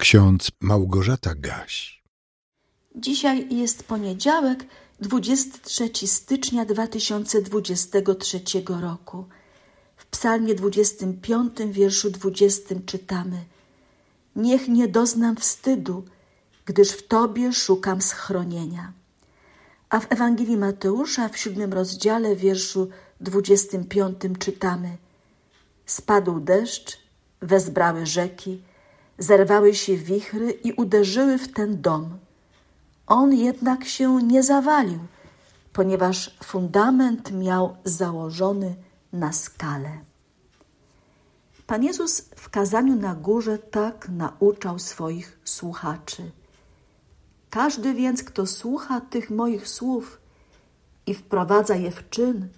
Ksiądz Małgorzata Gaś. Dzisiaj jest poniedziałek, 23 stycznia 2023 roku. W psalmie 25, wierszu 20 czytamy Niech nie doznam wstydu, gdyż w Tobie szukam schronienia. A w Ewangelii Mateusza w siódmym rozdziale, wierszu 25 czytamy Spadł deszcz, wezbrały rzeki, zerwały się wichry i uderzyły w ten dom. On jednak się nie zawalił, ponieważ fundament miał założony na skalę. Pan Jezus w kazaniu na górze tak nauczał swoich słuchaczy. Każdy więc, kto słucha tych moich słów i wprowadza je w czyn,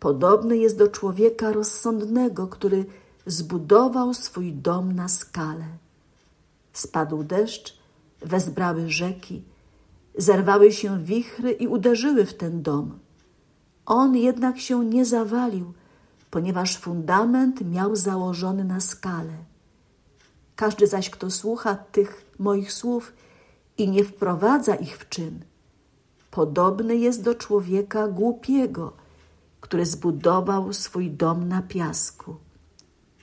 podobny jest do człowieka rozsądnego, który zbudował swój dom na skale. Spadł deszcz, wezbrały rzeki, zerwały się wichry i uderzyły w ten dom. On jednak się nie zawalił, ponieważ fundament miał założony na skale. Każdy zaś, kto słucha tych moich słów i nie wprowadza ich w czyn, podobny jest do człowieka głupiego, który zbudował swój dom na piasku.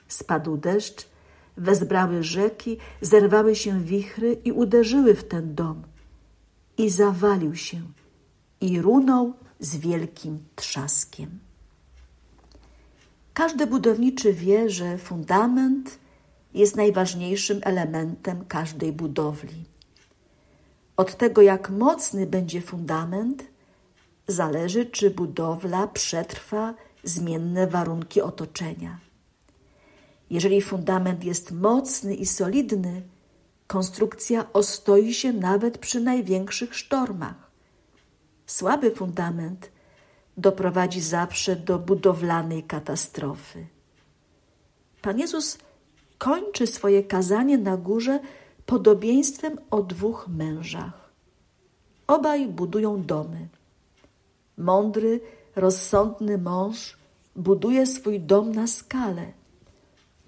Spadł deszcz, wezbrały rzeki, zerwały się wichry i uderzyły w ten dom. I zawalił się i runął z wielkim trzaskiem. Każdy budowniczy wie, że fundament jest najważniejszym elementem każdej budowli. Od tego, jak mocny będzie fundament, zależy, czy budowla przetrwa zmienne warunki otoczenia. Jeżeli fundament jest mocny i solidny, konstrukcja ostoi się nawet przy największych sztormach. Słaby fundament doprowadzi zawsze do budowlanej katastrofy. Pan Jezus kończy swoje kazanie na górze podobieństwem o dwóch mężach. Obaj budują domy. Mądry, rozsądny mąż buduje swój dom na skalę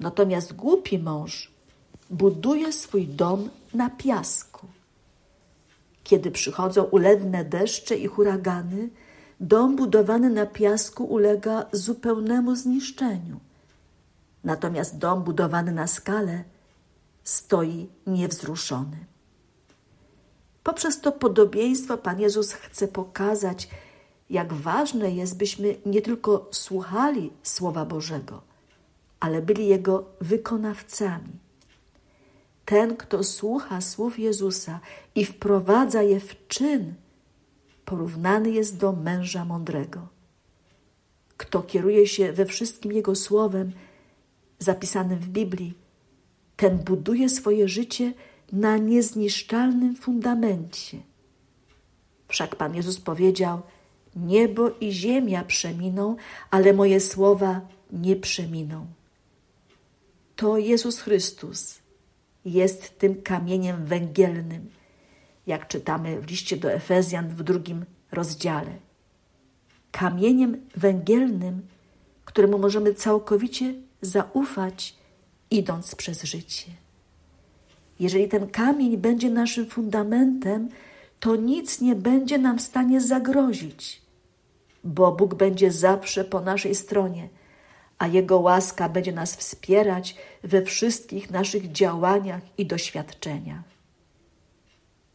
Natomiast głupi mąż buduje swój dom na piasku. Kiedy przychodzą ulewne deszcze i huragany, dom budowany na piasku ulega zupełnemu zniszczeniu. Natomiast dom budowany na skale stoi niewzruszony. Poprzez to podobieństwo Pan Jezus chce pokazać, jak ważne jest, byśmy nie tylko słuchali Słowa Bożego, ale byli Jego wykonawcami. Ten, kto słucha słów Jezusa i wprowadza je w czyn, porównany jest do męża mądrego. Kto kieruje się we wszystkim Jego słowem zapisanym w Biblii, ten buduje swoje życie na niezniszczalnym fundamencie. Wszak Pan Jezus powiedział: Niebo i ziemia przeminą, ale moje słowa nie przeminą to Jezus Chrystus jest tym kamieniem węgielnym, jak czytamy w liście do Efezjan w drugim rozdziale. Kamieniem węgielnym, któremu możemy całkowicie zaufać, idąc przez życie. Jeżeli ten kamień będzie naszym fundamentem, to nic nie będzie nam w stanie zagrozić, bo Bóg będzie zawsze po naszej stronie a Jego łaska będzie nas wspierać we wszystkich naszych działaniach i doświadczeniach.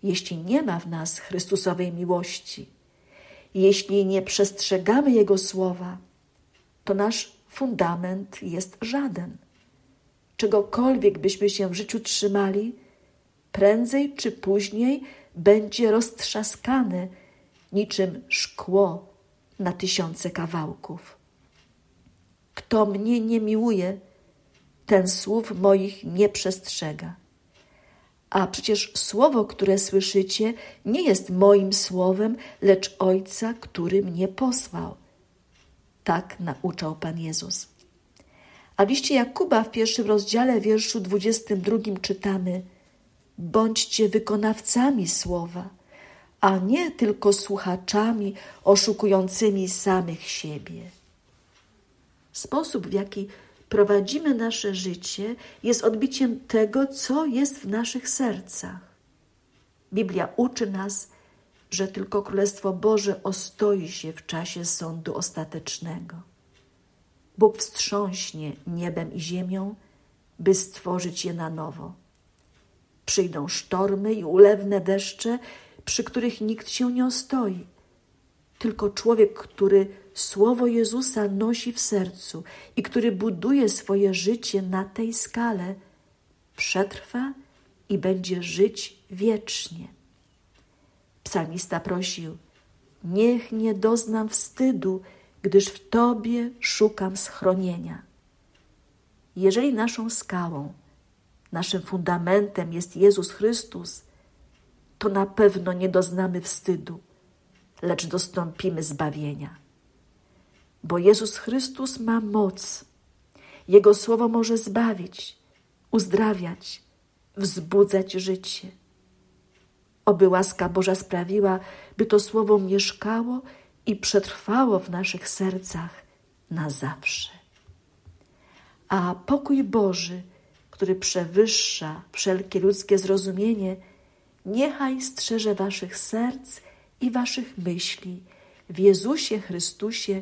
Jeśli nie ma w nas Chrystusowej miłości, jeśli nie przestrzegamy Jego słowa, to nasz fundament jest żaden. Czegokolwiek byśmy się w życiu trzymali, prędzej czy później będzie roztrzaskany niczym szkło na tysiące kawałków. Kto mnie nie miłuje, ten słów moich nie przestrzega. A przecież słowo, które słyszycie, nie jest moim słowem, lecz Ojca, który mnie posłał. Tak nauczał Pan Jezus. A w liście Jakuba w pierwszym rozdziale, wierszu 22 czytamy: Bądźcie wykonawcami słowa, a nie tylko słuchaczami oszukującymi samych siebie. Sposób, w jaki prowadzimy nasze życie, jest odbiciem tego, co jest w naszych sercach. Biblia uczy nas, że tylko Królestwo Boże ostoi się w czasie sądu ostatecznego. Bóg wstrząśnie niebem i ziemią, by stworzyć je na nowo. Przyjdą sztormy i ulewne deszcze, przy których nikt się nie ostoi. Tylko człowiek, który słowo Jezusa nosi w sercu i który buduje swoje życie na tej skale, przetrwa i będzie żyć wiecznie. Psalmista prosił: Niech nie doznam wstydu, gdyż w Tobie szukam schronienia. Jeżeli naszą skałą, naszym fundamentem jest Jezus Chrystus, to na pewno nie doznamy wstydu, lecz dostąpimy zbawienia. Bo Jezus Chrystus ma moc. Jego słowo może zbawić, uzdrawiać, wzbudzać życie. Oby łaska Boża sprawiła, by to słowo mieszkało i przetrwało w naszych sercach na zawsze. A pokój Boży, który przewyższa wszelkie ludzkie zrozumienie, niechaj strzeże waszych serc i waszych myśli w Jezusie Chrystusie